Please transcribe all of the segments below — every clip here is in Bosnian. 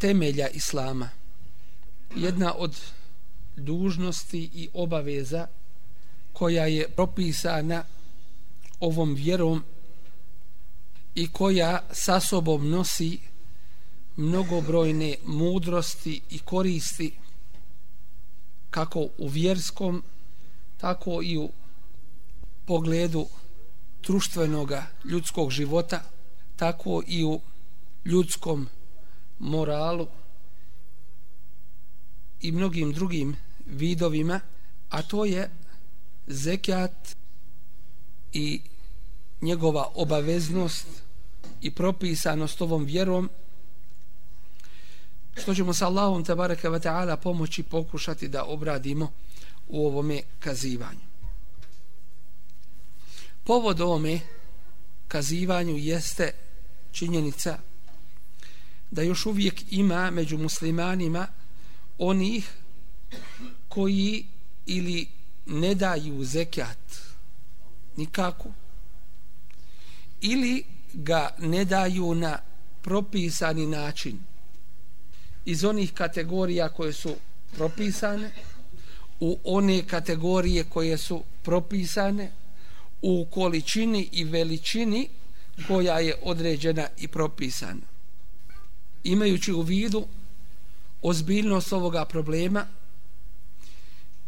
temelja Islama. Jedna od dužnosti i obaveza koja je propisana ovom vjerom i koja sa sobom nosi mnogobrojne mudrosti i koristi kako u vjerskom tako i u pogledu društvenog ljudskog života tako i u ljudskom moralu i mnogim drugim vidovima a to je zekat i njegova obaveznost i propisanost ovom vjerom što ćemo sa Allahom tabaraka wa ta'ala pomoći pokušati da obradimo u ovome kazivanju. Povod ovome kazivanju jeste činjenica da još uvijek ima među muslimanima onih koji ili ne daju zekat nikako ili ga ne daju na propisani način iz onih kategorija koje su propisane u one kategorije koje su propisane u količini i veličini koja je određena i propisana. Imajući u vidu ozbiljnost ovoga problema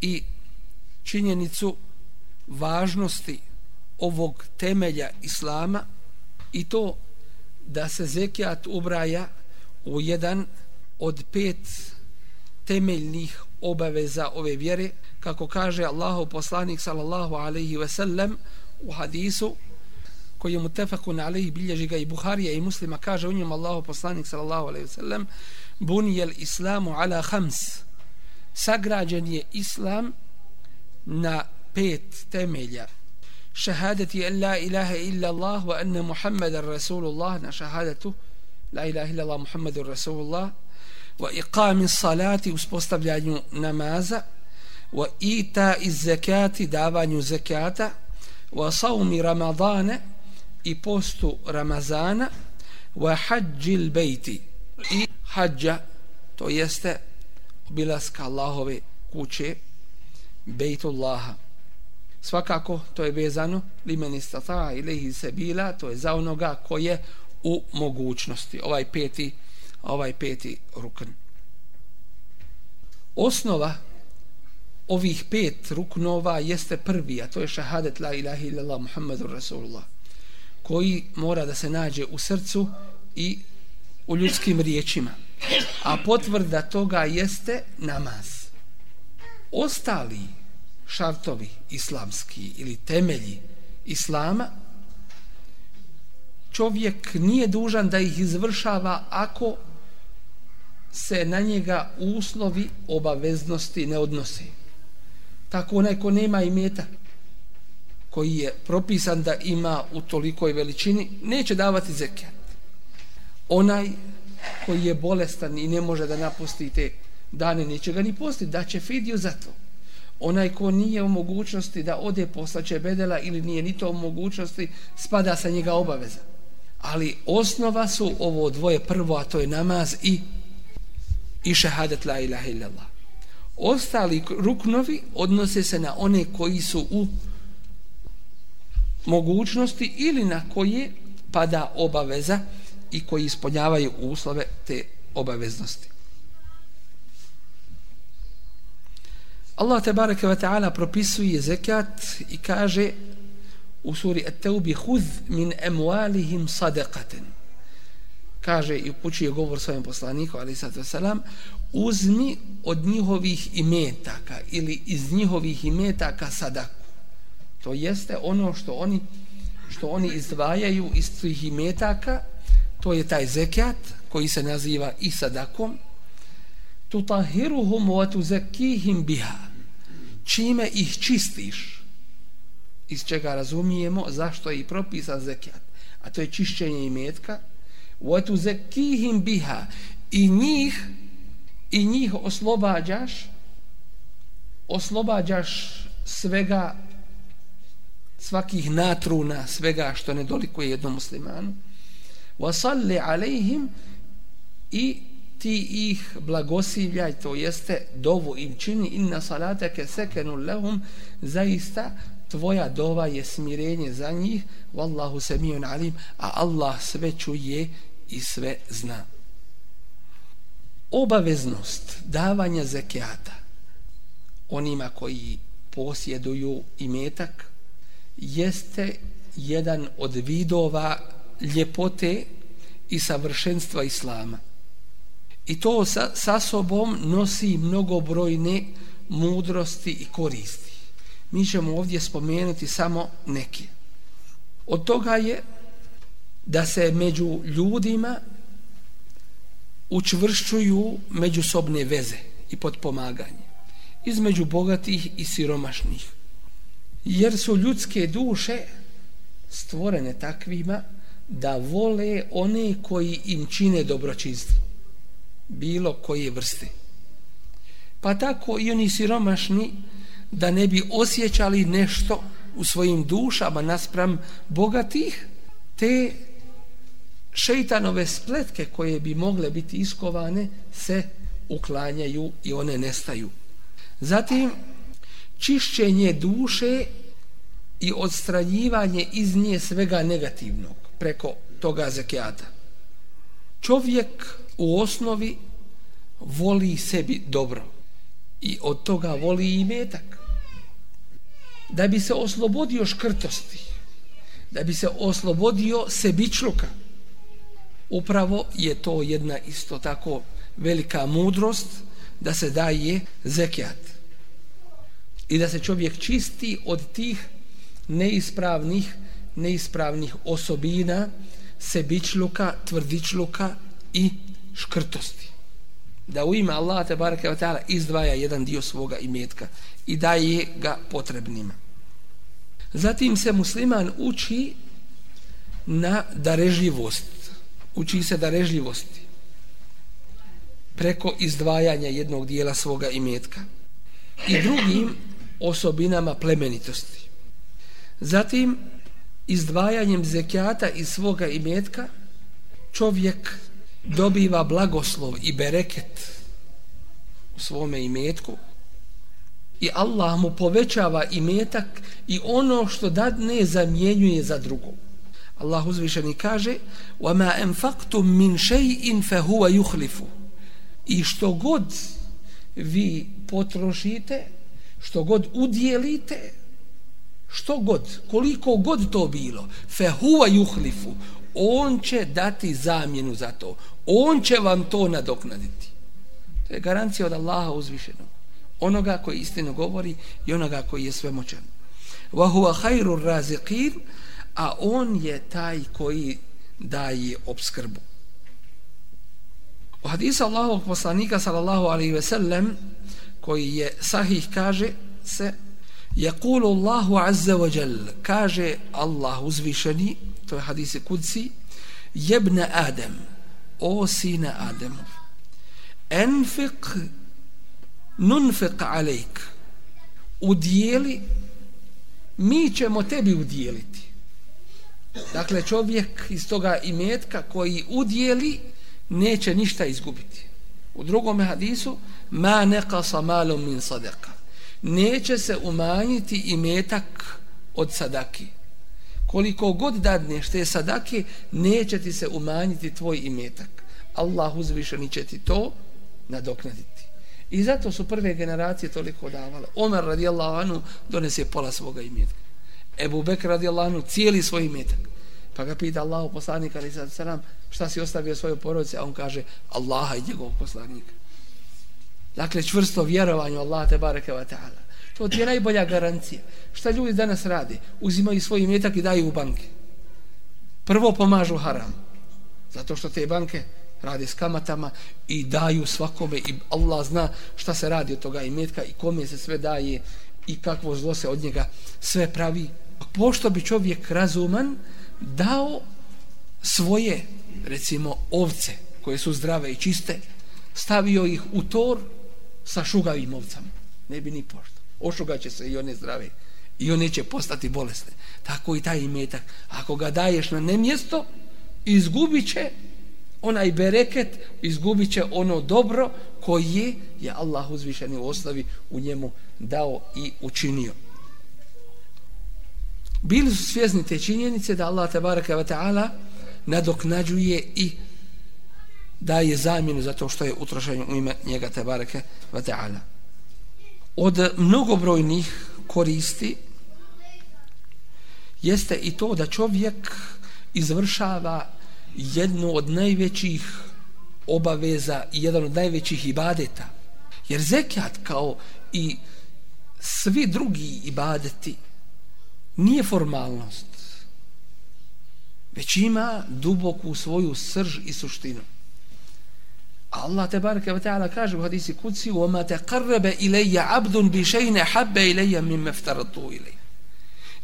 i činjenicu važnosti ovog temelja Islama i to da se zekijat ubraja u jedan od pet temeljnih obaveza ove vjere. Kako kaže Allahu poslanik sallallahu alaihi ve sellem u hadisu koji je mutefakun alaihi bilježi ga i Buharija i muslima kaže u njemu Allahu poslanik sallallahu alaihi ve sellem bunijel islamu ala hams sagrađen je islam na pet temelja. Šahadati en la ilaha illa Allah wa anna Muhammadan Rasulullah na šahadatu la ilaha illa Allah Muhammadan Rasulullah wa iqami salati uspostavljanju namaza wa ita iz zakati davanju zakata wa saumi ramadana i postu ramazana wa hađil bejti i hađa to jeste obilaska Allahove kuće bejtullaha. Svakako to je vezano limen istata ilihi se bila to je za onoga koje u mogućnosti. Ovaj peti ovaj peti rukn. Osnova ovih pet ruknova jeste prvi a to je šahadet la ilaha illallah muhammedur rasulullah koji mora da se nađe u srcu i u ljudskim riječima a potvrda toga jeste namaz ostali šartovi islamski ili temelji islama čovjek nije dužan da ih izvršava ako se na njega uslovi obaveznosti ne odnose. Tako onaj ko nema imeta, koji je propisan da ima u tolikoj veličini, neće davati zekijat. Onaj koji je bolestan i ne može da napusti te dane, neće ga ni postiti, da će fidiju za to onaj ko nije u mogućnosti da ode poslaće bedela ili nije ni to u mogućnosti, spada sa njega obaveza. Ali osnova su ovo dvoje prvo, a to je namaz i i šehadet la ilaha illallah. Ostali ruknovi odnose se na one koji su u mogućnosti ili na koje pada obaveza i koji ispunjavaju uslove te obaveznosti. Allah te bareke ve taala propisuje zekat i kaže u suri At-Taubi khudh min amwalihim sadaqatan kaže i upućuje govor svojem poslaniku ali sad selam uzmi od njihovih imetaka ili iz njihovih imetaka sadaku to jeste ono što oni što oni izdvajaju iz svih imetaka. To je taj zekat koji se naziva i sadakom tutahiruhum wa tuzakkihim biha. Čime ih čistiš? Iz čega razumijemo zašto je i propisan zekat? A to je čišćenje imetka. Wa tuzakkihim biha. I njih i njih oslobađaš oslobađaš svega svakih natruna svega što ne dolikuje jednom muslimanu. Wa salli alejhim i ti ih blagosivljaj, to jeste dovu im čini. Inna salatake sekenu lehum, zaista tvoja dova je smirenje za njih, wallahu semijun alim, a Allah sve čuje i sve zna. Obaveznost davanja zekijata onima koji posjeduju imetak jeste jedan od vidova ljepote i savršenstva Islama. I to sa, sa sobom nosi mnogobrojne mudrosti i koristi. Mi ćemo ovdje spomenuti samo neke. Od toga je da se među ljudima učvršćuju međusobne veze i podpomaganje između bogatih i siromašnih. Jer su ljudske duše stvorene takvima da vole one koji im čine dobročinstvo bilo koje vrste. Pa tako i oni siromašni da ne bi osjećali nešto u svojim dušama naspram bogatih te šeitanove spletke koje bi mogle biti iskovane se uklanjaju i one nestaju. Zatim čišćenje duše i odstranjivanje iz nje svega negativnog preko toga zekijata. Čovjek u osnovi voli sebi dobro i od toga voli i metak. Da bi se oslobodio škrtosti, da bi se oslobodio sebičluka, upravo je to jedna isto tako velika mudrost da se daje zekijat i da se čovjek čisti od tih neispravnih neispravnih osobina sebičluka, tvrdičluka i škrtosti. Da u ime Allaha te bareke ve ta'ala izdvaja jedan dio svoga imetka i daje ga potrebnima. Zatim se musliman uči na darežljivost. Uči se darežljivosti preko izdvajanja jednog dijela svoga imetka i drugim osobinama plemenitosti. Zatim izdvajanjem zekijata iz svoga imetka čovjek dobiva blagoslov i bereket u svome imetku i Allah mu povećava imetak i ono što dadne zamjenjuje za drugo. Allah uzvišeni kaže وَمَا أَنْفَقْتُمْ مِنْ شَيْءٍ فَهُوَ يُحْلِفُ I što god vi potrošite, što god udjelite, što god, koliko god to bilo, fehuva juhlifu, on će dati zamjenu za to. On će vam to nadoknaditi. To je garancija od Allaha uzvišenog. Onoga koji istinu govori i onoga koji je svemoćan. Wa huwa khairur raziqin, a on je taj koji daje obskrbu. U hadisu Allahovog poslanika sallallahu alaihi ve sellem koji je sahih kaže se Jakulu Allahu Azza wa Jal kaže Allah uzvišeni to je hadisi kudsi jebne Adem o sine Ademu enfiq nunfiq alejk udijeli mi ćemo tebi udijeliti. Dakle čovjek iz toga imetka koji udijeli neće ništa izgubiti u drugom hadisu ma neqasa malom min sadaka neće se umanjiti i metak od sadaki. Koliko god dadneš te sadake, neće ti se umanjiti tvoj imetak. Allah uzvišeni će ti to nadoknaditi. I zato su prve generacije toliko davale. Omer radijallahu anu donese pola svoga imetka. Ebu Bekr radijallahu anu cijeli svoj imetak. Pa ga pita Allahu poslanika ali sad selam šta si ostavio svojoj porodici, a on kaže Allaha i njegovog poslanika. Dakle, čvrsto vjerovanje Allah te bareke wa ta'ala. To ti je najbolja garancija. Šta ljudi danas radi? Uzimaju svoj imetak i daju u banke. Prvo pomažu haram. Zato što te banke radi s kamatama i daju svakome i Allah zna šta se radi od toga imetka i kome se sve daje i kakvo zlo se od njega sve pravi. Pošto bi čovjek razuman dao svoje recimo ovce koje su zdrave i čiste stavio ih u tor sa šugavim ovcama. Ne bi ni pošto. Ošugaće se i one zdrave. I one će postati bolesne. Tako i taj imetak. Ako ga daješ na nemjesto izgubit će onaj bereket izgubit će ono dobro koje je Allah uzvišeni u osnovi u njemu dao i učinio bili su svjesni te činjenice da Allah tabaraka wa ta'ala nadoknađuje i daje zamjenu za to što je utrošeno u ime njega tabaraka wa ta'ala od mnogobrojnih koristi jeste i to da čovjek izvršava jednu od najvećih obaveza i jedan od najvećih ibadeta. Jer zekat kao i svi drugi ibadeti nije formalnost, već ima duboku svoju srž i suštinu. Allah te bareke ve taala kaže u hadisi kutsi: "Wa ma taqarraba ilayya 'abdun bi shay'in habba ilayya mimma aftaratu ilayhi."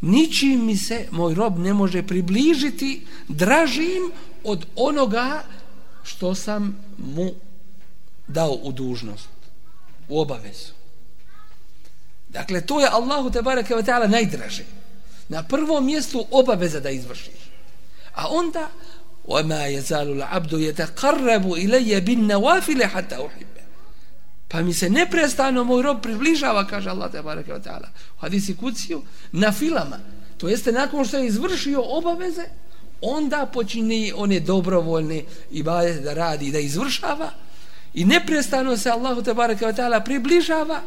Ničim mi se moj rob ne može približiti dražim od onoga što sam mu dao u dužnost, u obavezu. Dakle, to je Allahu te bareke ve taala najdraže Na prvom mjestu obaveza da izvršiš. A onda وما يزال العبد يتقرب الي بالنوافل حتى احبه pa mi se neprestano moj rob približava kaže Allah te bareke ve taala u hadisi kuciju na filama to jeste nakon što je izvršio obaveze onda počini one dobrovoljne ibadete da radi i da izvršava i neprestano se Allahu te bareke ve taala približava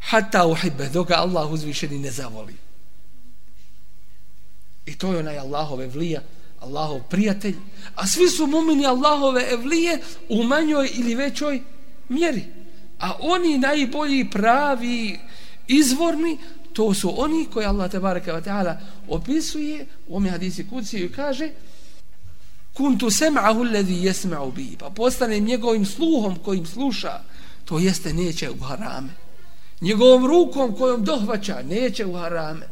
hatta uhibbe dok Allah uzvišeni ne zavoli i to je onaj Allahove vlija Allahov prijatelj, a svi su mumini Allahove evlije u manjoj ili većoj mjeri. A oni najbolji, pravi, izvorni, to su oni koji Allah te baraka wa ta'ala opisuje u ome hadisi kuci i kaže kuntu sem'ahu alladhi yasma'u bi. Pa postane njegovim sluhom kojim sluša to jeste neće u harame. Njegovom rukom kojom dohvaća neće u harame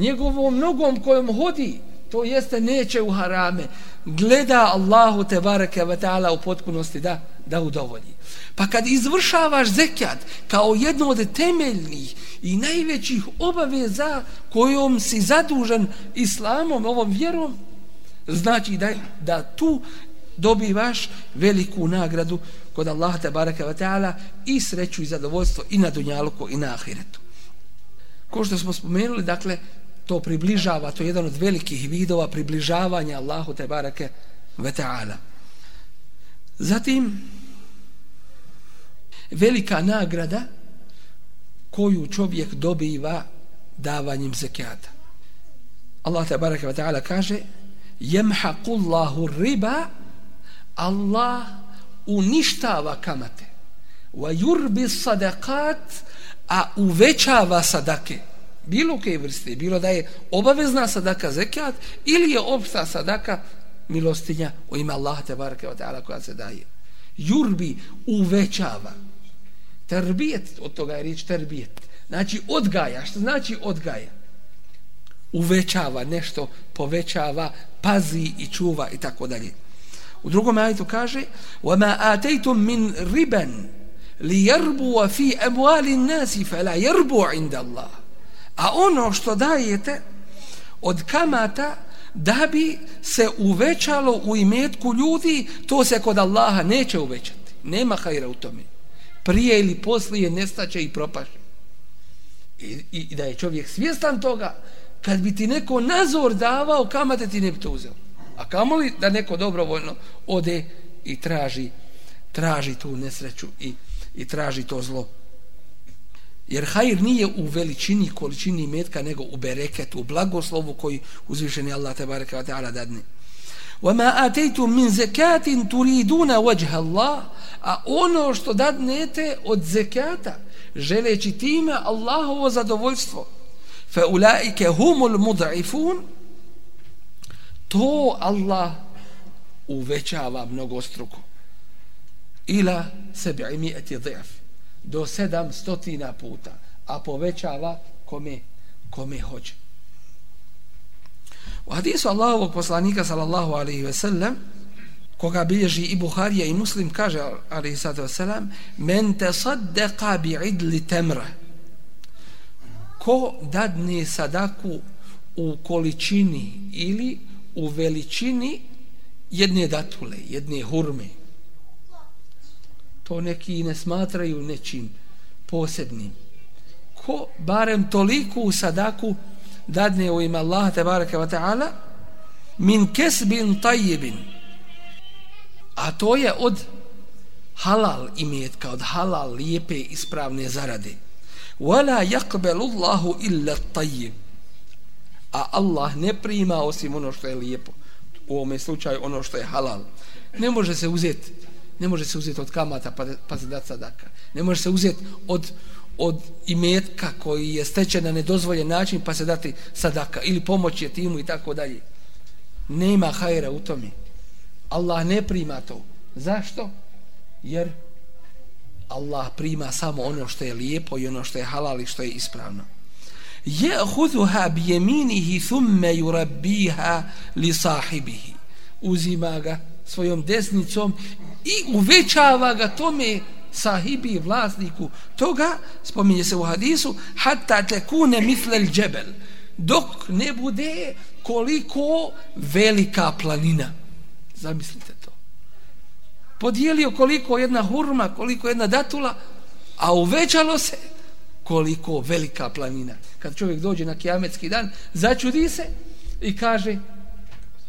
njegovom nogom kojom hodi to jeste neće u harame. Gleda Allahu te bareke ve taala u potpunosti da da udovolji. Pa kad izvršavaš zekat kao jedno od temeljnih i najvećih obaveza kojom si zadužen islamom ovom vjerom znači da da tu dobivaš veliku nagradu kod Allaha te bareke ve taala i sreću i zadovoljstvo i na dunjaluku i na ahiretu. Ko što smo spomenuli, dakle, to približava, to je jedan od velikih vidova približavanja Allahu te barake ve ta'ala. Zatim, velika nagrada koju čovjek dobiva davanjem zekijata. Allah te barake ve ta'ala kaže jemhaqullahu riba Allah uništava kamate wa yurbi sadakat a uvećava sadake bilo koje vrste, bilo da je obavezna sadaka zekat ili je opšta sadaka milostinja u ime Allaha te barake wa ta'ala koja se daje. Jurbi uvećava. Terbijet, od toga je riječ terbijet. Znači odgaja, što znači odgaja? Uvećava nešto, povećava, pazi i čuva i tako dalje. U drugom ajetu kaže وَمَا آتَيْتُم مِّن رِبًا لِيَرْبُوَ فِي أَمْوَالِ النَّاسِ فَلَا يَرْبُوَ عِنْدَ اللَّهِ A ono što dajete od kamata da bi se uvećalo u imetku ljudi, to se kod Allaha neće uvećati. Nema hajra u tome. Prije ili poslije nestaće i propaše. I, i, I da je čovjek svjestan toga, kad bi ti neko nazor davao, kamate ti ne bi to uzeo. A kamoli da neko dobrovoljno ode i traži traži tu nesreću i, i traži to zlo. Jer hajr nije u veličini, količini metka, nego u bereketu, u blagoslovu koji uzvišeni Allah te bareke wa ta'ala dadne. وَمَا آتَيْتُم مِّن زَكَاتٍ تُرِيدُونَ وَجْهَ اللَّهِ A ono što dadnete od zekata, želeći time Allahovo zadovoljstvo, فَأُولَٰئِكَ هُمُ الْمُضْعِفُونَ To Allah uvećava mnogostruko. Ila sebi imijeti dhif. Do sedam stotina puta. A povećava kome, kome hoće. U hadisu Allahovog poslanika sallallahu alaihi ve sellem koga bilježi i Buharija i Muslim kaže alaihi sallatu wasalam men te saddeqa bi idli temra ko dadne sadaku u količini ili u veličini jedne datule, jedne hurme to neki ne smatraju nečim posebnim. Ko barem toliku sadaku dadne u ime Allah te baraka wa ta'ala min kesbin tajibin a to je od halal imetka od halal lijepe ispravne zarade. Wala yakbalu Allahu illa tajib a Allah ne prima osim ono što je lijepo. U ovom slučaju ono što je halal. Ne može se uzeti ne može se uzeti od kamata pa, pa se dati sadaka ne može se uzeti od od imetka koji je stečen na nedozvoljen način pa se dati sadaka ili pomoć je timu i tako dalje. Nema hajra u tome. Allah ne prima to. Zašto? Jer Allah prima samo ono što je lijepo i ono što je halal i što je ispravno. Je huduha bi jeminihi thumme yurabbiha li sahibihi. Uzima ga svojom desnicom i uvećava ga tome sahibi vlasniku toga spominje se u hadisu hatta tekune mislel džebel dok ne bude koliko velika planina. Zamislite to. Podijelio koliko jedna hurma koliko jedna datula a uvećalo se koliko velika planina. Kad čovjek dođe na kijametski dan začudi se i kaže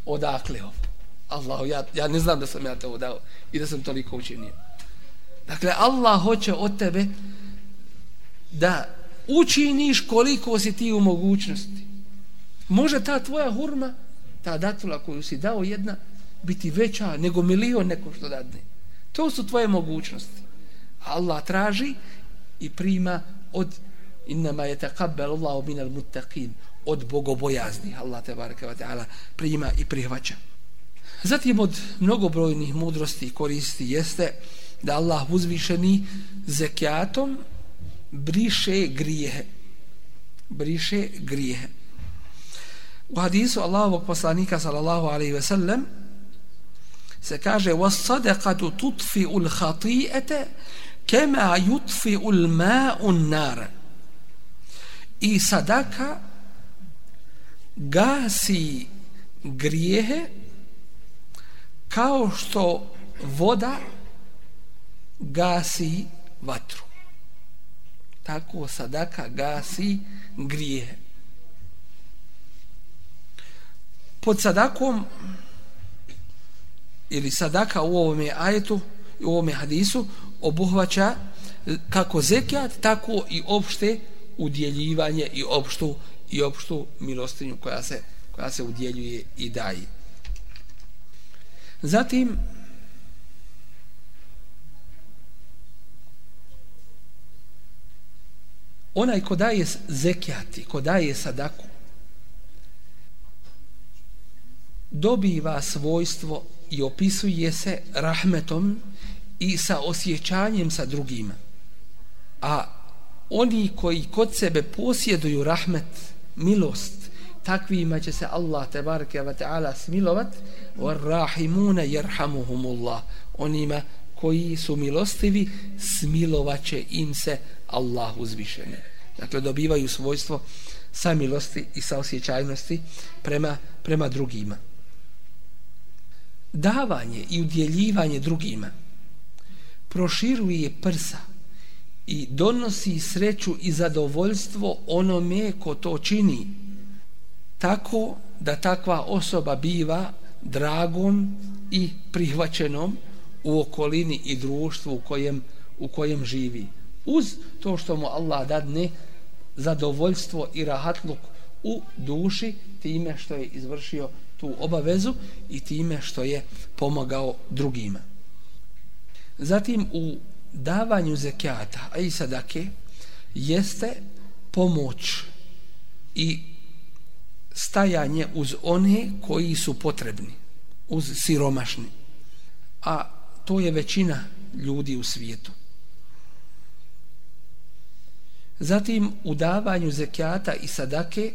odakle ovo? Allah, ja, ja ne znam da sam ja to dao i da sam toliko učinio Dakle, Allah hoće od tebe da učiniš koliko si ti u mogućnosti. Može ta tvoja hurma, ta datula koju si dao jedna, biti veća nego milion neko što dadne. To su tvoje mogućnosti. Allah traži i prima od innama je takabbel Allahu minal muttaqin od bogobojaznih Allah te baraka wa ta'ala prima i prihvaća. Zatim od mnogobrojnih mudrosti koristi jeste da Allah uzvišeni zekijatom briše grijehe. Briše grijehe. U hadisu Allahovog poslanika sallallahu alaihi ve sellem se kaže وَالصَّدَقَةُ تُطْفِئُ الْخَطِيئَةَ كَمَا يُطْفِئُ الْمَاءُ النَّارَ I sadaka gasi grijehe kao što voda gasi vatru. Tako sadaka gasi grije. Pod sadakom ili sadaka u ovom ajetu u ovom hadisu obuhvaća kako zekijat, tako i opšte udjeljivanje i opštu i opštu milostinju koja se, koja se udjeljuje i daje. Zatim, onaj ko daje zekijati, ko daje sadaku, dobiva svojstvo i opisuje se rahmetom i sa osjećanjem sa drugima. A oni koji kod sebe posjeduju rahmet, milost, takvima će se Allah tebareke ve ta'ala smilovat wa rahimuna onima koji su milostivi smilovaće im se Allah uzvišeni. Dakle, dobivaju svojstvo samilosti i saosjećajnosti prema, prema drugima. Davanje i udjeljivanje drugima proširuje prsa i donosi sreću i zadovoljstvo onome ko to čini tako da takva osoba biva dragom i prihvaćenom u okolini i društvu u kojem, u kojem živi. Uz to što mu Allah dadne zadovoljstvo i rahatluk u duši time što je izvršio tu obavezu i time što je pomogao drugima. Zatim u davanju zekijata, a i sadake, jeste pomoć i stajanje uz one koji su potrebni, uz siromašni. A to je većina ljudi u svijetu. Zatim u davanju zekijata i sadake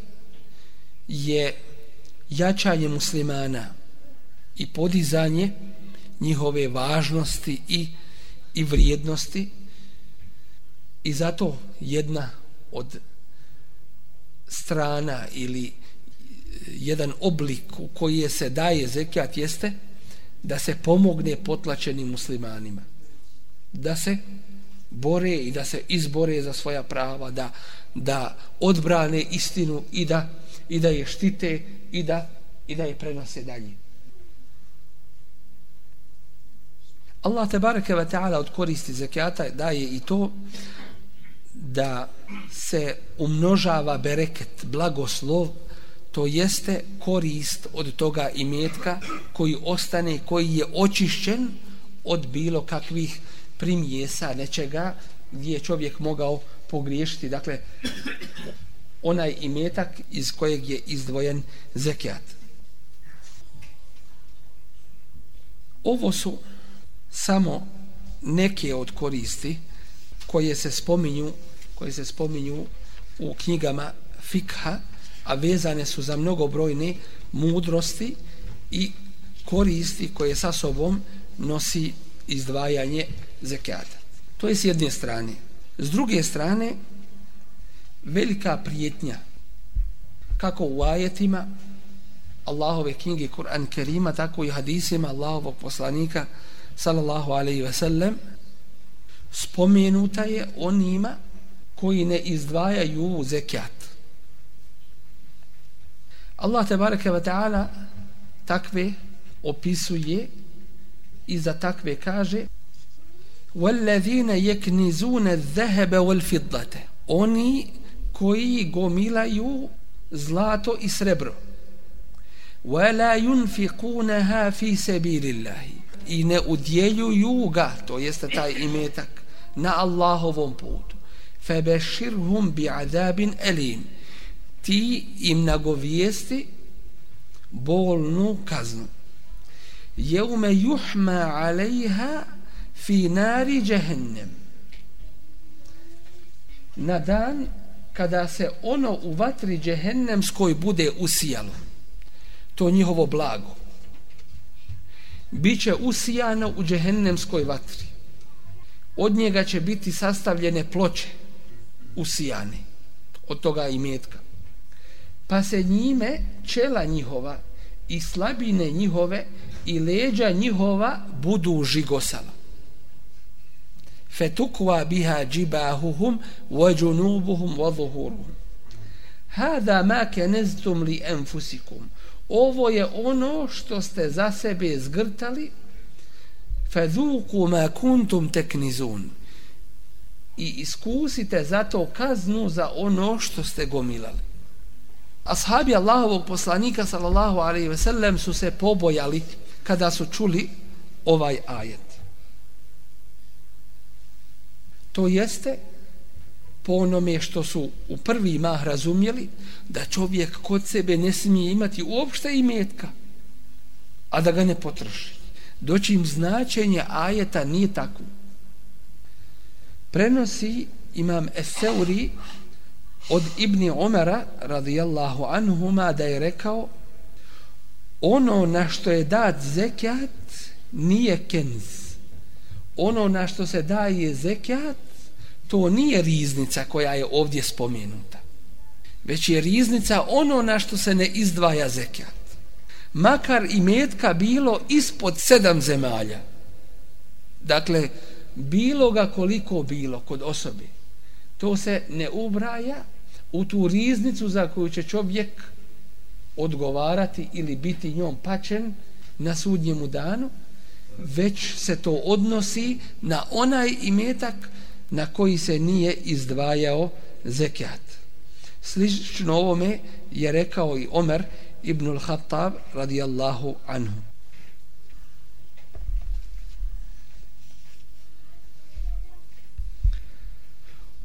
je jačanje muslimana i podizanje njihove važnosti i i vrijednosti i zato jedna od strana ili jedan oblik u koji se daje zekijat jeste da se pomogne potlačenim muslimanima. Da se bore i da se izbore za svoja prava da, da odbrane istinu i da, i da je štite i da, i da je prenose dalje. Allah te bareke ve taala od koristi zekata daje i to da se umnožava bereket, blagoslov, to jeste korist od toga imetka koji ostane, koji je očišćen od bilo kakvih primjesa, nečega gdje je čovjek mogao pogriješiti. Dakle, onaj imetak iz kojeg je izdvojen zekijat. Ovo su samo neke od koristi koje se spominju koje se spominju u knjigama fikha a vezane su za mnogobrojne mudrosti i koristi koje sa sobom nosi izdvajanje zekata. To je s jedne strane. S druge strane, velika prijetnja kako u ajetima Allahove knjige Kur'an Kerima, tako i hadisima Allahovog poslanika sallallahu alaihi ve sellem spomenuta je onima koji ne izdvajaju zekijat. Allah te bareke ve taala takve opisuje i za takve kaže وَالَّذِينَ يَكْنِزُونَ الذَّهَبَ وَالْفِضَّةَ Oni koji gomilaju zlato i srebro وَلَا يُنْفِقُونَهَا فِي سَبِيلِ اللَّهِ i ne udjeljuju ga, to jeste taj imetak, na Allahovom putu. Febeširhum bi adabin elin. Ti im nagovijesti bolnu kaznu. Jeume juhma alejha fi nari džehennem. Na dan kada se ono u vatri džehennemskoj bude usijalo, to njihovo blago, biće usijano u džehennemskoj vatri. Od njega će biti sastavljene ploče usijane od toga imetka. Pa se njime čela njihova i slabine njihove i leđa njihova budu žigosala. Fetukva biha džibahuhum wa džunubuhum wa zuhuruhum. Hada ma keneztum li enfusikum ovo je ono što ste za sebe zgrtali fadhuku ma kuntum taknizun i iskusite zato kaznu za ono što ste gomilali ashabi Allahovog poslanika sallallahu alejhi ve sellem su se pobojali kada su čuli ovaj ajet. To jeste po onome što su u prvi mah razumjeli da čovjek kod sebe ne smije imati uopšte imetka a da ga ne potroši. Doćim značenje ajeta nije tako. Prenosi imam Eseuri od Ibni Omera radijallahu anhuma da je rekao ono na što je dat zekat nije kenz. Ono na što se daje zekat to nije riznica koja je ovdje spomenuta već je riznica ono na što se ne izdvaja zekat makar i metka bilo ispod sedam zemalja. Dakle bilo ga koliko bilo kod osobe to se ne ubraja u tu riznicu za koju će čovjek odgovarati ili biti njom pačen na sudnjemu danu već se to odnosi na onaj imetak na koji se nije izdvajao zekijat. Slično ovome je rekao i Omer ibn al-Khattab radijallahu anhu.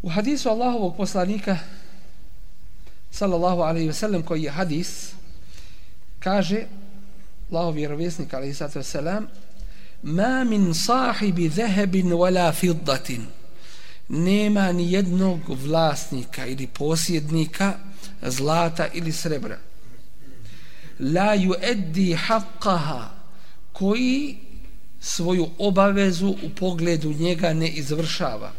U hadisu Allahovog poslanika sallallahu alaihi ve sellem koji je hadis kaže Allahov vjerovjesnik alaihi sallatu ve sellem ma min sahibi zehebin wala fiddatin. Nema ni jednog vlasnika ili posjednika zlata ili srebra. La yuaddi haqqaha. Koji svoju obavezu u pogledu njega ne izvršava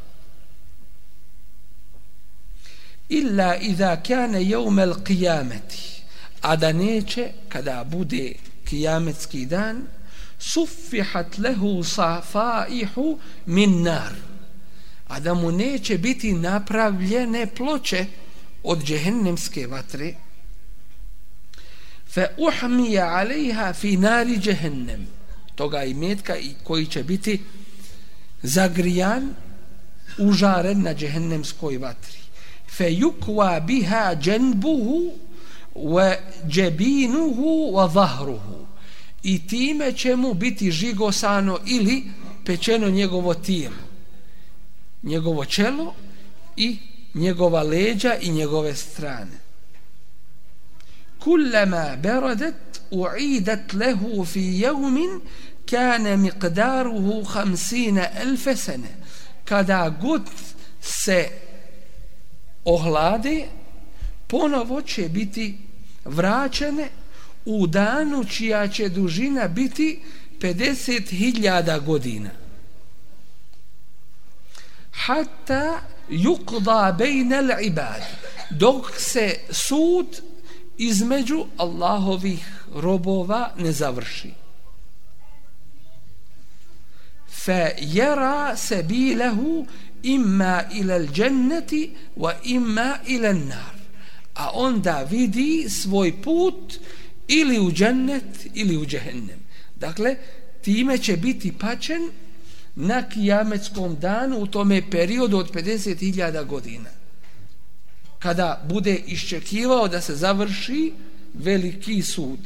illa iza kane jevmel qiyameti. A da neće kada bude kijametski dan suffihat lehu safaihu min nar. A da mu neće biti napravljene ploče od džehennemske vatre. Fa uhmiya alejha fi nari džehennem. Toga i metka i koji će biti zagrijan užaren na džehennemskoj vatri fa yukwa biha janbuhu wa jabinuhu wa zahruhu i time će mu biti žigosano ili pečeno njegovo tijelo njegovo čelo i njegova leđa i njegove strane. kullama baradat u'idat lahu fi yawmin kana miqdaruhu 50000 sana kada god se ohlade ponovo će biti vraćene u danu čija će dužina biti 50.000 godina. Hatta yuqda bejnel ibad. dok se sud između Allahovih robova ne završi. Fa yara sabilahu imma ila al-jannati wa imma ila an-nar. A onda vidi svoj put ili u džennet ili u džehennem. Dakle, time će biti pačen na kijametskom danu u tome periodu od 50.000 godina. Kada bude iščekivao da se završi veliki sud.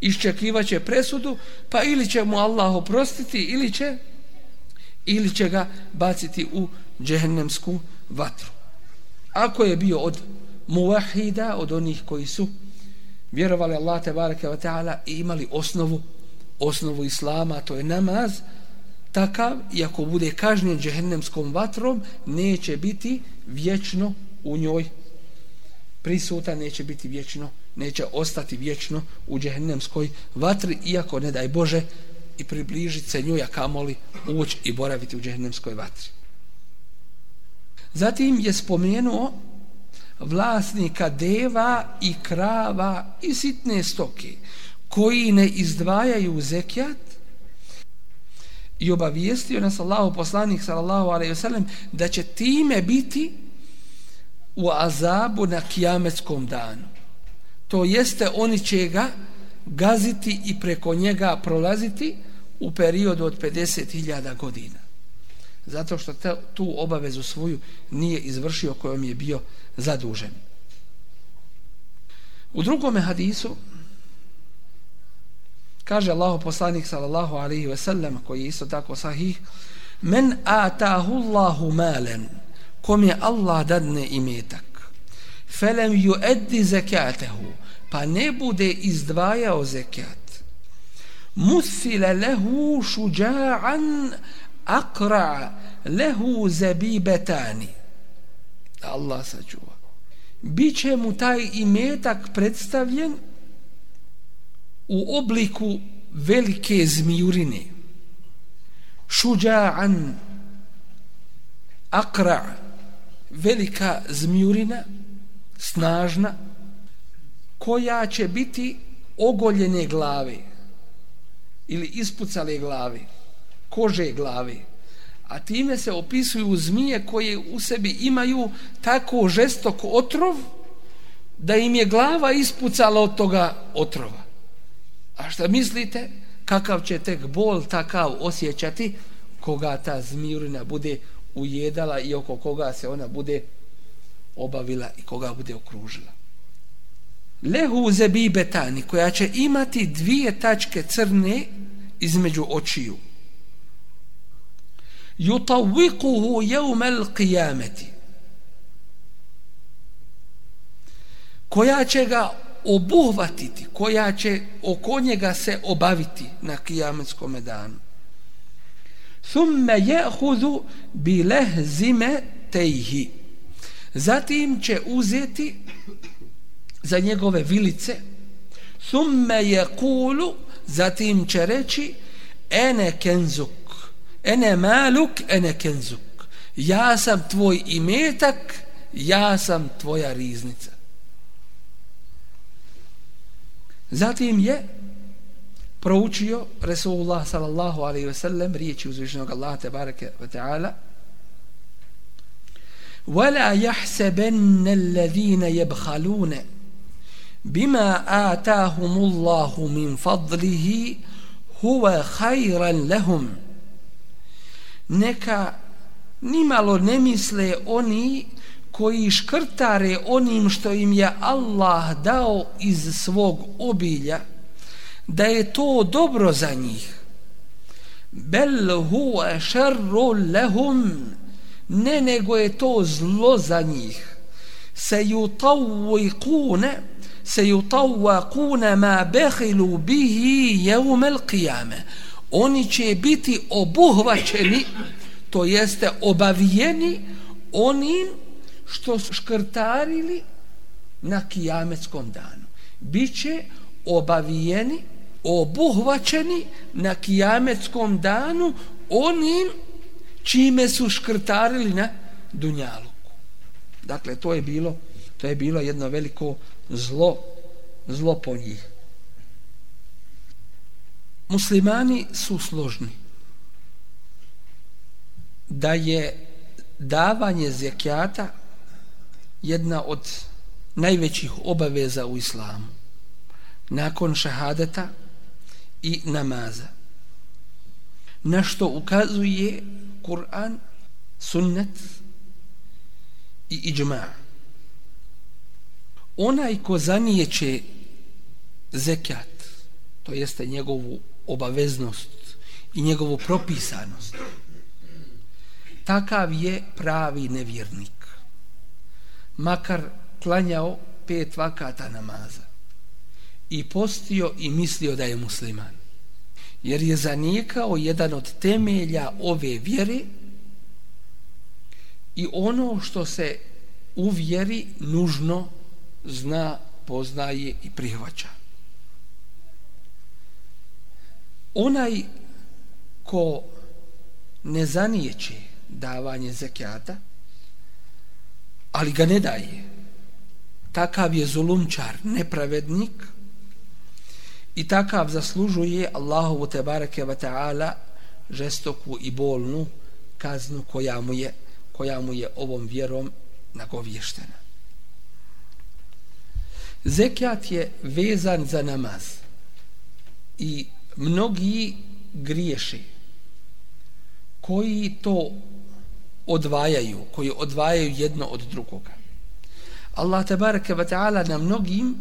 Iščekivaće presudu, pa ili će mu Allah oprostiti, ili će ili će ga baciti u džehennemsku vatru. Ako je bio od muvahida, od onih koji su vjerovali Allah te bareke ve taala i imali osnovu osnovu islama, to je namaz, takav i ako bude kažnjen džehennemskom vatrom, neće biti vječno u njoj prisutan, neće biti vječno, neće ostati vječno u džehennemskoj vatri, iako ne daj Bože i približiti se njoj, a kamoli ući i boraviti u džehennemskoj vatri. Zatim je spomenuo vlasnika deva i krava i sitne stoke koji ne izdvajaju zekijat i obavijestio nas Allahu poslanik sallallahu alejhi ve sellem da će time biti u azabu na kijametskom danu. To jeste oni će ga gaziti i preko njega prolaziti u periodu od 50.000 godina. Zato što te, tu obavezu svoju nije izvršio kojom je bio zadužen. U drugome hadisu kaže Allahu poslanik sallallahu alaihi ve sellem koji je isto tako sahih men atahu Allahu malen kom je Allah dadne imetak felem ju eddi zekatehu pa ne bude izdvajao zekat. Muthile lehu šuđa'an akra lehu zebibetani. Allah sačuva. Biće mu taj imetak predstavljen u obliku velike zmijurine. Šuđa'an akra velika zmijurina snažna koja će biti ogoljene glave ili ispucale glave kože glave. A time se opisuju zmije koje u sebi imaju tako žestok otrov da im je glava ispucala od toga otrova. A šta mislite? Kakav će tek bol takav osjećati koga ta zmijurina bude ujedala i oko koga se ona bude obavila i koga bude okružila. Lehu zebibetani koja će imati dvije tačke crne između očiju. Jutavikuhu jeumel qijameti, koja će ga obuhvatiti, koja će oko njega se obaviti na kijametskom danu. Thumme jehudu bi lehzime tejhi. Zatim će uzeti za njegove vilice thumme je kulu zatim će reći ene kenzuk ene maluk ene kenzuk ja sam tvoj imetak ja sam tvoja riznica Zatim je proučio Resulullah sallallahu alaihi ve sellem riječi uzvišenog Allaha te bareke ve ta'ala وَلَا يَحْسَبَنَّ الَّذِينَ يَبْخَلُونَ bima atahumullahu min fadlihi huwa khayran lahum. Neka nimalo ne misle oni koji škrtare onim što im je Allah dao iz svog obilja da je to dobro za njih. Bel huwa sharru lahum ne nego je to zlo za njih. Se yutawiquna se ma behilu bihi yawm al-qiyamah. Oni će biti obuhvaćeni, to jeste obavijeni onim što su škrtarili na kijametskom danu. Biće obavijeni, obuhvaćeni na kijametskom danu onim čime su škrtarili na Dunjaluku. Dakle, to je bilo to je bilo jedno veliko zlo zlo po njih. Muslimani su složni da je davanje zekijata jedna od najvećih obaveza u islamu nakon šahadeta i namaza na što ukazuje Kur'an, sunnet i iđma onaj ko zanijeće zekat to jeste njegovu obaveznost i njegovu propisanost takav je pravi nevjernik makar klanjao pet vakata namaza i postio i mislio da je musliman. Jer je zanijekao jedan od temelja ove vjere i ono što se u vjeri nužno zna, poznaje i prihvaća. Onaj ko ne zanijeće davanje zekijata, ali ga ne daje. Takav je zulumčar, nepravednik i takav zaslužuje Allahovu te barake wa ta'ala žestoku i bolnu kaznu koja mu je, koja mu je ovom vjerom nagovještena. Zekijat je vezan za namaz i mnogi griješi koji to odvajaju, koji odvajaju jedno od drugoga. Allah tabaraka wa ta'ala na mnogim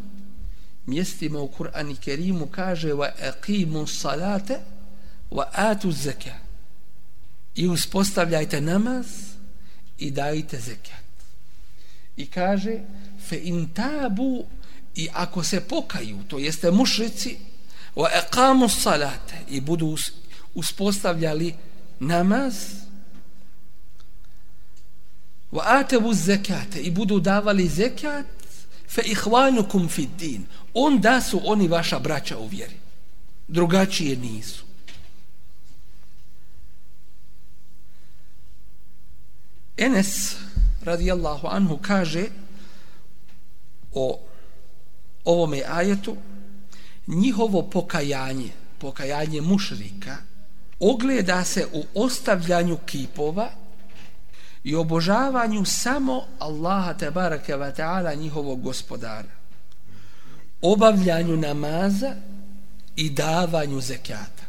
mjestima u Kur'an i Kerimu kaže wa aqimu salate wa atu zeka i uspostavljajte namaz i dajte zekat. I kaže fe in tabu i ako se pokaju, to jeste mušrici wa aqamu salate i budu uspostavljali namaz wa atabu zekate i budu davali zekat fe ihwanukum fi din. Onda su oni vaša braća u vjeri. Drugačije nisu. Enes radijallahu anhu kaže o ovome ajetu njihovo pokajanje pokajanje mušrika ogleda se u ostavljanju kipova i obožavanju samo Allaha te barake ta'ala njihovog gospodara. Obavljanju namaza i davanju zekata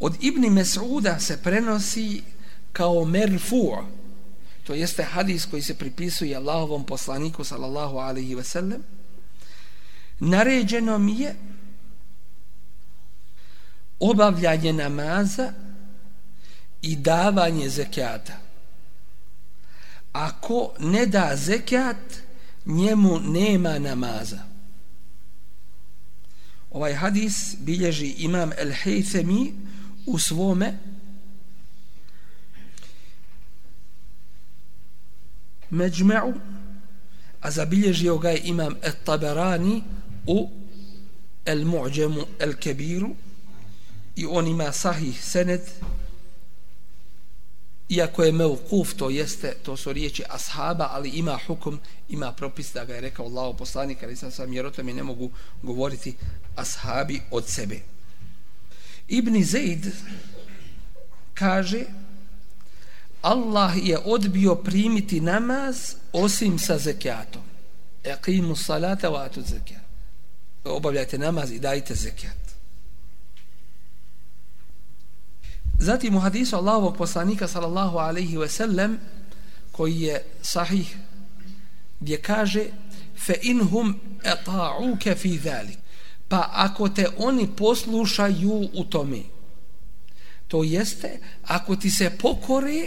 Od Ibni Mes'uda se prenosi kao merfu' to jeste hadis koji se pripisuje Allahovom poslaniku sallallahu alaihi ve sellem naređeno mi je obavljanje namaza i davanje zekijata. Ako ne da zekijat, njemu nema namaza. Ovaj hadis bilježi imam El Hejthemi u svome međme'u, a zabilježio ga je imam El Taberani u El Mu'đemu El Kebiru i on ima sahih sened iako je mevkuf, to jeste, to su riječi ashaba, ali ima hukum, ima propis da ga je rekao Allah poslanik, ali sam sam jer o tome ne mogu govoriti ashabi od sebe. Ibn Zaid kaže Allah je odbio primiti namaz osim sa zekijatom. Eqimu salata wa atu zekijat. Obavljajte namaz i dajte zekijat. Zatim u hadisu Allahovog poslanika sallallahu alaihi ve sellem koji je sahih gdje kaže fe inhum eta'uke fi dhalik pa ako te oni poslušaju u tome to jeste ako ti se pokore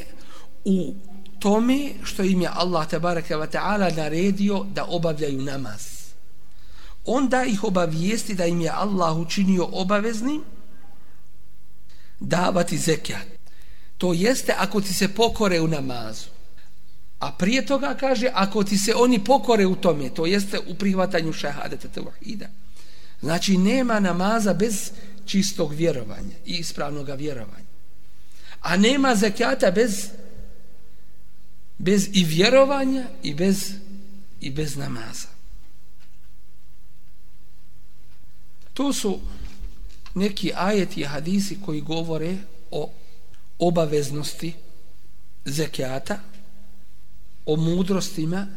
u tome što im je Allah tabaraka ve ta'ala naredio da obavljaju namaz onda ih obavijesti da im je Allah učinio obaveznim davati zekijat. To jeste ako ti se pokore u namazu. A prije toga kaže ako ti se oni pokore u tome, to jeste u prihvatanju šahadeta tevahida. Znači nema namaza bez čistog vjerovanja i ispravnog vjerovanja. A nema zekijata bez bez i vjerovanja i bez i bez namaza. To su neki ajeti i hadisi koji govore o obaveznosti zekijata, o mudrostima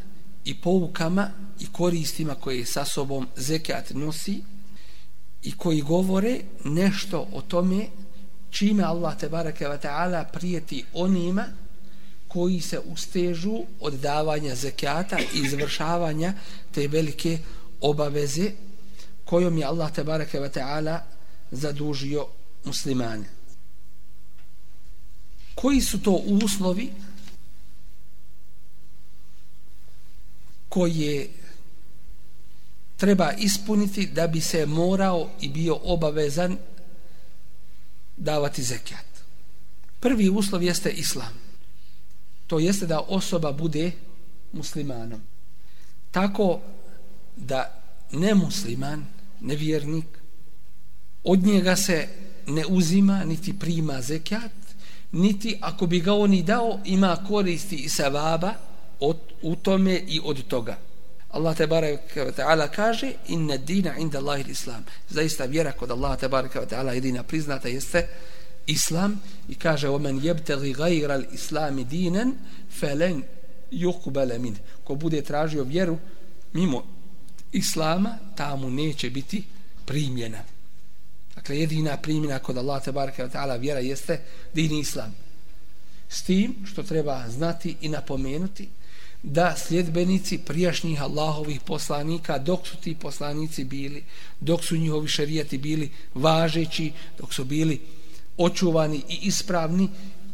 i poukama i koristima koje sa sobom zekijat nosi i koji govore nešto o tome čime Allah te barake wa ta'ala prijeti onima koji se ustežu od davanja zekijata i izvršavanja te velike obaveze kojom je Allah tebareke ve ta'ala zadužio muslimane. Koji su to uslovi koje treba ispuniti da bi se morao i bio obavezan davati zekijat? Prvi uslov jeste islam. To jeste da osoba bude muslimanom. Tako da nemusliman, nevjernik, od njega se ne uzima niti prima zekat, niti ako bi ga on i dao ima koristi i savaba od, u tome i od toga. Allah te baraka wa ta'ala kaže inna dina inda Allahi islam zaista vjera kod Allah te baraka wa ta'ala jedina priznata jeste islam i kaže omen jebteli gajra islami dinen felen yukbala min ko bude tražio vjeru mimo islama tamo neće biti primljena Dakle, jedina primjena kod Allah te barke wa ta'ala vjera jeste din islam. S tim što treba znati i napomenuti da sljedbenici prijašnjih Allahovih poslanika, dok su ti poslanici bili, dok su njihovi šarijati bili važeći, dok su bili očuvani i ispravni,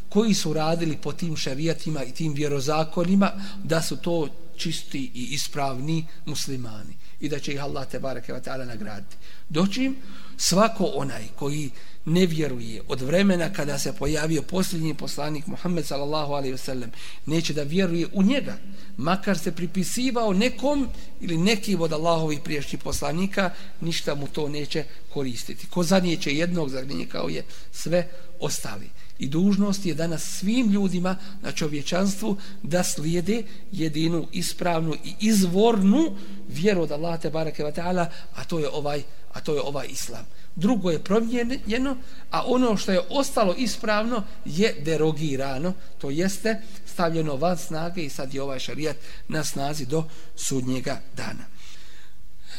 koji su radili po tim šarijatima i tim vjerozakonima, da su to čisti i ispravni muslimani i da će ih Allah te bareke ve taala nagraditi. Dočim svako onaj koji ne vjeruje od vremena kada se pojavio posljednji poslanik Muhammed sallallahu alejhi ve sellem neće da vjeruje u njega makar se pripisivao nekom ili neki od Allahovih priješnjih poslanika ništa mu to neće koristiti ko zanijeće jednog kao je sve ostali i dužnost je danas svim ljudima na čovječanstvu da slijede jedinu ispravnu i izvornu vjeru od Allah te bareke ve taala a to je ovaj a to je ovaj islam. Drugo je promijenjeno a ono što je ostalo ispravno je derogirano. To jeste stavljeno van snage i sad je ovaj šarijat na snazi do sudnjega dana.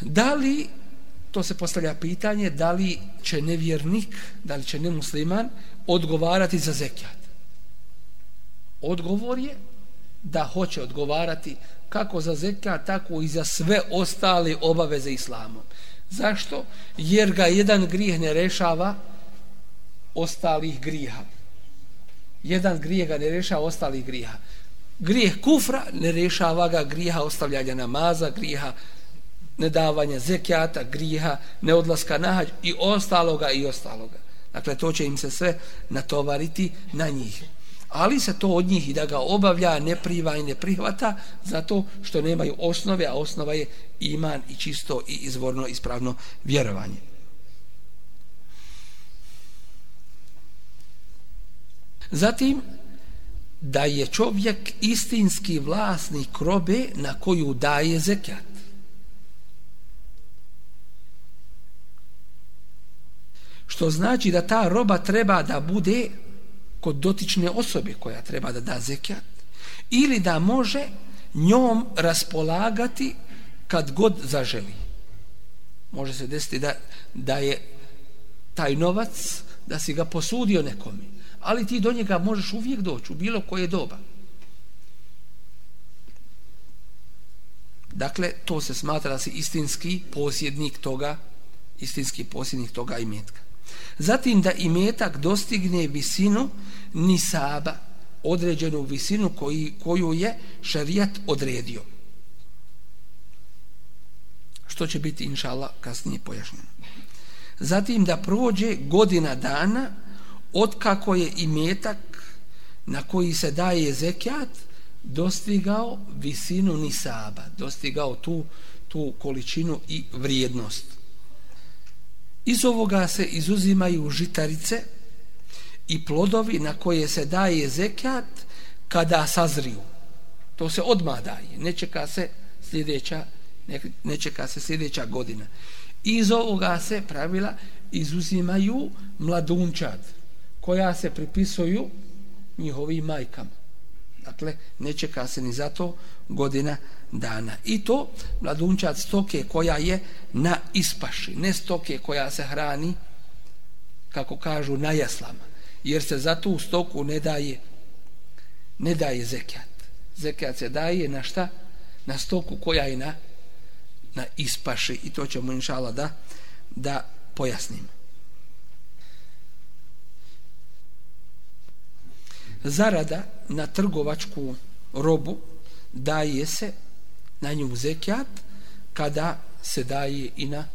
Da li to se postavlja pitanje da li će nevjernik, da li će nemusliman odgovarati za zekijat. Odgovor je da hoće odgovarati kako za zekijat, tako i za sve ostale obaveze islamom. Zašto? Jer ga jedan grijeh ne rešava ostalih grijeha. Jedan grijeh ga ne rešava ostalih grijeha. Grijeh kufra ne rešava ga grijeha ostavljanja namaza, grijeha nedavanja zekijata, griha, neodlaska na hađ i ostaloga i ostaloga. Dakle, to će im se sve natovariti na njih. Ali se to od njih i da ga obavlja, ne priva i ne prihvata, zato što nemaju osnove, a osnova je iman i čisto i izvorno ispravno vjerovanje. Zatim, da je čovjek istinski vlasnik robe na koju daje zekijat. Što znači da ta roba treba da bude kod dotične osobe koja treba da da zekijat ili da može njom raspolagati kad god zaželi. Može se desiti da, da je taj novac da si ga posudio nekome, ali ti do njega možeš uvijek doći u bilo koje doba. Dakle, to se smatra da si istinski posjednik toga, istinski posjednik toga imetka. Zatim da imetak dostigne visinu nisaba, određenu visinu koji, koju je šarijat odredio. Što će biti, inša Allah, kasnije pojašnjeno. Zatim da prođe godina dana od kako je imetak na koji se daje zekijat dostigao visinu nisaba, dostigao tu, tu količinu i vrijednost. Iz ovoga se izuzimaju žitarice i plodovi na koje se daje zekat kada sazriju. To se odmah daje, ne čeka se sljedeća, ne, ne čeka se sljedeća godina. Iz ovoga se pravila izuzimaju mladunčad koja se pripisuju njihovim majkama. Dakle, ne čeka se ni za to godina dana. I to mladunčad stoke koja je na ispaši, ne stoke koja se hrani, kako kažu, na jaslama. Jer se za tu stoku ne daje, ne daje zekijat. Zekijat se daje na šta? Na stoku koja je na, na ispaši. I to ćemo inšala da, da pojasnimo. Zarada na trgovačku robu daje se na nju zekijat kada se daje i na,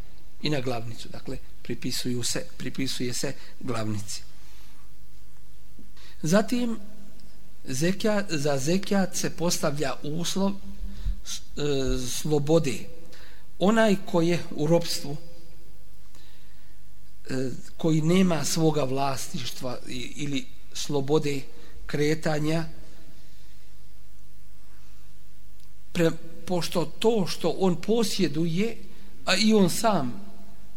i na glavnicu. Dakle, pripisuju se, pripisuje se glavnici. Zatim, zekijat, za zekijat se postavlja uslov e, slobode. Onaj ko je u ropstvu, e, koji nema svoga vlastištva ili slobode kretanja, pre, pošto to što on posjeduje, a i on sam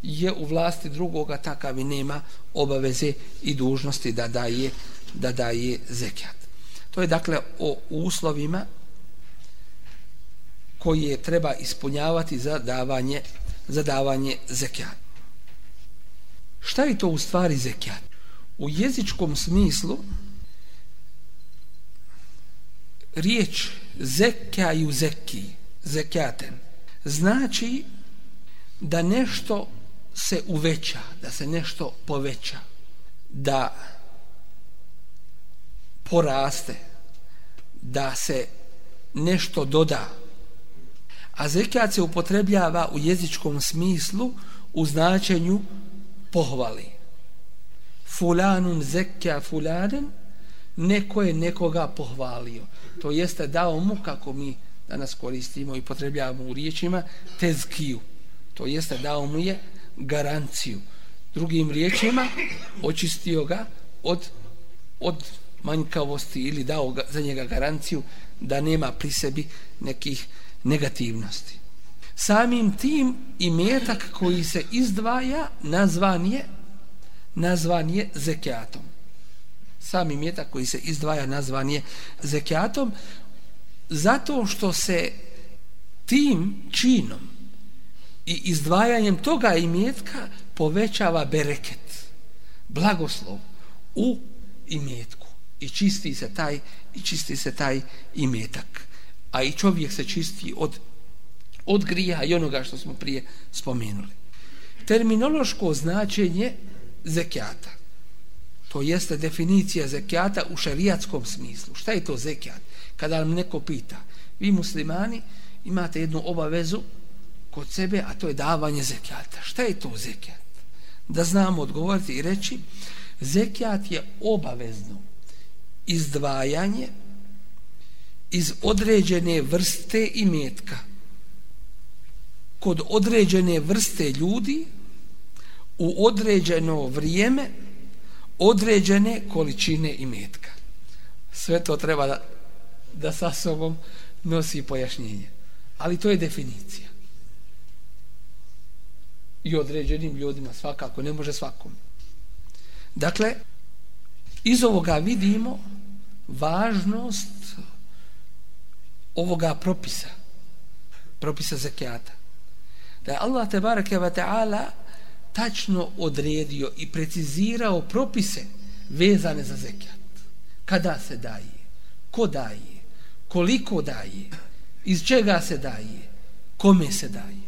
je u vlasti drugoga, takav i nema obaveze i dužnosti da daje, da daje zekijat. To je dakle o uslovima koje treba ispunjavati za davanje, za davanje zekijat. Šta je to u stvari zekijat? U jezičkom smislu riječ zekaju zeki, zekaten, znači da nešto se uveća, da se nešto poveća, da poraste, da se nešto doda. A zekat se upotrebljava u jezičkom smislu u značenju pohvali. Fulanun zekja fulanen, neko je nekoga pohvalio. To jeste dao mu, kako mi danas koristimo i potrebljavamo u riječima, tezkiju. To jeste dao mu je garanciju. Drugim riječima, očistio ga od, od manjkavosti ili dao ga, za njega garanciju da nema pri sebi nekih negativnosti. Samim tim i metak koji se izdvaja nazvan je nazvan je zekijatom sami metak koji se izdvaja nazvan je zekijatom zato što se tim činom i izdvajanjem toga imetka povećava bereket, blagoslov u imetku i čisti se taj i čisti se taj imetak. A i čovjek se čisti od od grija i onoga što smo prije spomenuli. Terminološko značenje zekijata. To jeste definicija zekijata u šerijatskom smislu. Šta je to zekijat? Kada nam neko pita, vi muslimani imate jednu obavezu kod sebe, a to je davanje zekijata. Šta je to zekijat? Da znamo odgovoriti i reći, zekijat je obavezno izdvajanje iz određene vrste imetka kod određene vrste ljudi u određeno vrijeme određene količine imetka. Sve to treba da, da sa sobom nosi pojašnjenje. Ali to je definicija. I određenim ljudima svakako, ne može svakom. Dakle, iz ovoga vidimo važnost ovoga propisa, propisa zekijata. Da je Allah tebareke wa ta'ala tačno odredio i precizirao propise vezane za zekijat. Kada se daje, ko daje, koliko daje, iz čega se daje, kome se daje.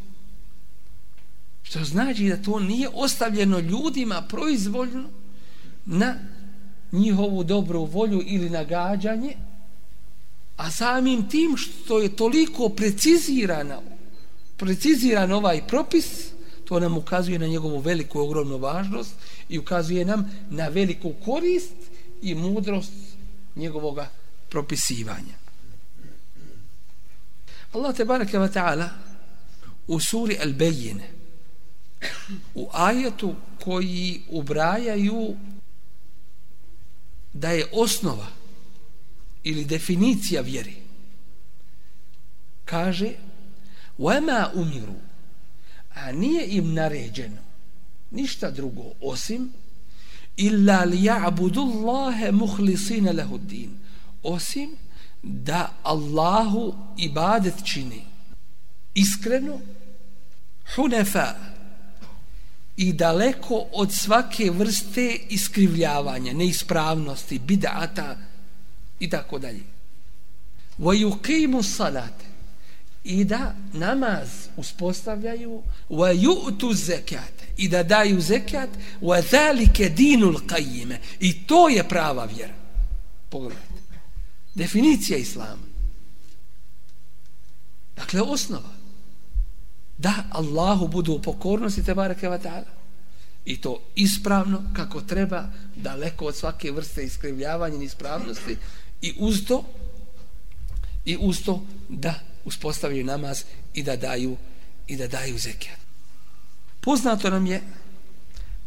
Što znači da to nije ostavljeno ljudima proizvoljno na njihovu dobru volju ili nagađanje, a samim tim što je toliko precizirana, preciziran ovaj propis, to nam ukazuje na njegovu veliku ogromnu važnost i ukazuje nam na veliku korist i mudrost njegovog propisivanja. Allah te baraka wa ta'ala u suri Al-Bejine u ajetu koji ubrajaju da je osnova ili definicija vjeri kaže وَمَا umiru a nije im naređeno ništa drugo osim illa li ja'budu Allahe muhlisina lehu din osim da Allahu ibadet čini iskreno hunefa i daleko od svake vrste iskrivljavanja, neispravnosti, bidata i tako dalje. Wa yuqimu salate i da namaz uspostavljaju wa yu'tu zekate i da daju zekat wa zalika dinul qayyime i to je prava vjera. Pogledajte. Definicija islama. Dakle, osnova da Allahu budu u pokornosti te bareke ta'ala i to ispravno kako treba daleko od svake vrste iskrivljavanja i ispravnosti i uz to i uz to da uspostavljaju namaz i da daju i da daju zekijat. Poznato nam je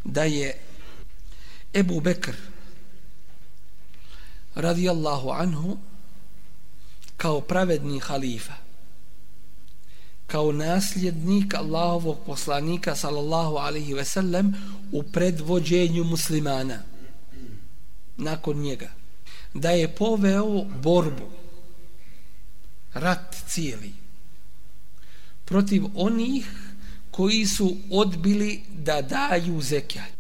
da je Ebu Bekr radijallahu anhu kao pravedni halifa kao nasljednik Allahovog poslanika sallallahu alaihi ve sellem u predvođenju muslimana nakon njega da je poveo borbu rat cijeli protiv onih koji su odbili da daju zekijat.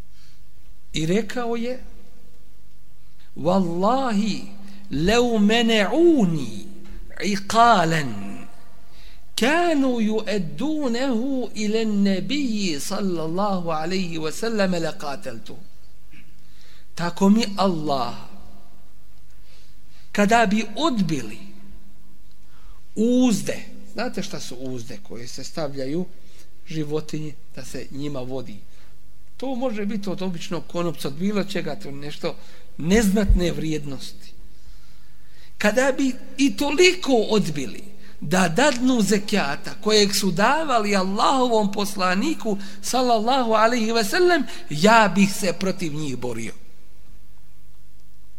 I rekao je wallahi lew mene'uni iqalan كانوا يؤدونه إلى النبي صلى الله عليه وسلم لقاتلته tako mi Allah kada bi odbili uzde znate šta su uzde koje se stavljaju životinji da se njima vodi to može biti od običnog konopca od bilo čega to nešto neznatne vrijednosti. Kada bi i toliko odbili da dadnu zekijata kojeg su davali Allahovom poslaniku sallallahu alaihi ve sellem ja bih se protiv njih borio.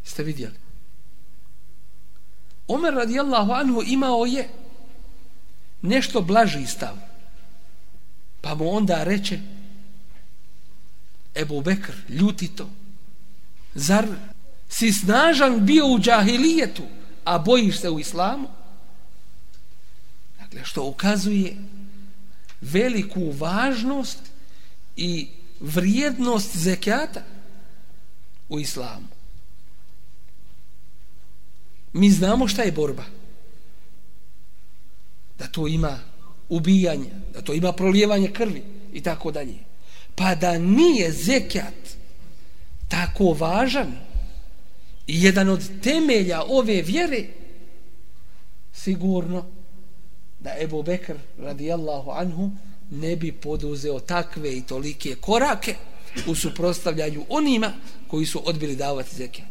Ste vidjeli? Omer radijallahu anhu imao je nešto blaži stav. Pa mu onda reče Ebu Bekr ljuti to. Zar si snažan bio u džahilijetu a bojiš se u islamu Dakle, što ukazuje veliku važnost i vrijednost zekijata u islamu. Mi znamo šta je borba. Da to ima ubijanje, da to ima prolijevanje krvi i tako dalje. Pa da nije zekijat tako važan jedan od temelja ove vjere, sigurno da Ebu Bekr radijallahu anhu ne bi poduzeo takve i tolike korake u suprostavljanju onima koji su odbili davati zekijat.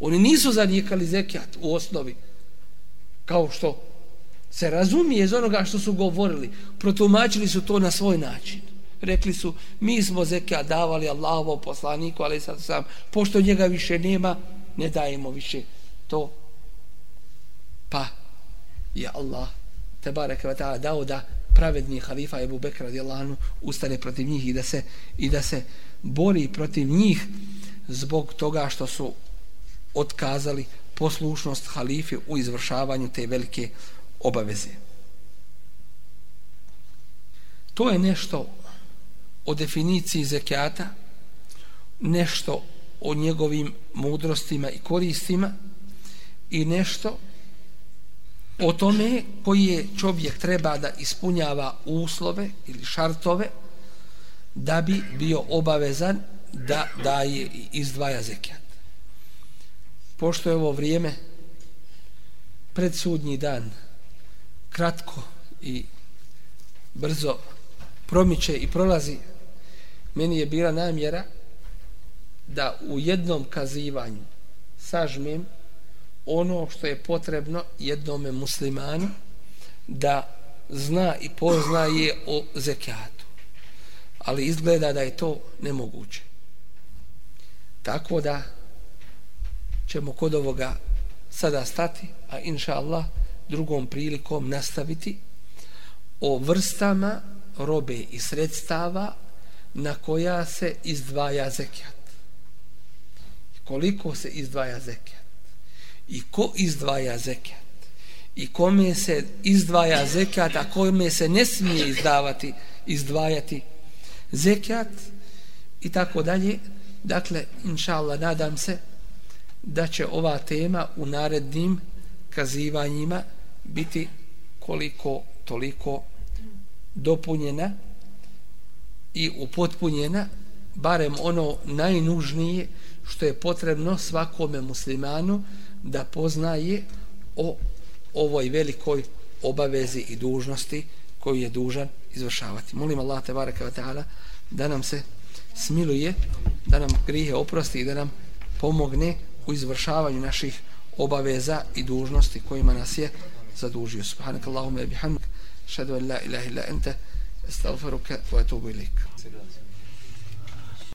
Oni nisu zanijekali zekijat u osnovi kao što se razumije iz onoga što su govorili. Protumačili su to na svoj način. Rekli su, mi smo zekijat davali Allahovom poslaniku, ali sad sam, pošto njega više nema, ne dajemo više to. Pa je Allah te bareke ve taala dao da pravedni halifa Ebu Bekr radijallahu ustane protiv njih i da se i da se bori protiv njih zbog toga što su otkazali poslušnost halife u izvršavanju te velike obaveze. To je nešto o definiciji zekijata, nešto o njegovim mudrostima i koristima i nešto o tome koji je čovjek treba da ispunjava uslove ili šartove da bi bio obavezan da daje i izdvaja zekijat. Pošto je ovo vrijeme predsudnji dan kratko i brzo promiče i prolazi meni je bila namjera da u jednom kazivanju sažmem ono što je potrebno jednome muslimanu da zna i poznaje o zekijatu. Ali izgleda da je to nemoguće. Tako da ćemo kod ovoga sada stati, a inša Allah drugom prilikom nastaviti o vrstama robe i sredstava na koja se izdvaja zekijat. Koliko se izdvaja zekijat? i ko izdvaja zekat? I kome se izdvaja zekat a kome se ne smije izdavati izdvajati zekat? I tako dalje. Dakle inša Allah nadam se da će ova tema u narednim kazivanjima biti koliko toliko dopunjena i upotpunjena barem ono najnužnije što je potrebno svakome muslimanu da poznaje o ovoj velikoj obavezi i dužnosti koju je dužan izvršavati. Molim Allah te baraka wa ta'ala da nam se smiluje, da nam grije oprosti i da nam pomogne u izvršavanju naših obaveza i dužnosti kojima nas je zadužio. Subhanak Allahumma i bihamdik, šedu en la ilaha illa ente, estalfaruka wa etubu ilik.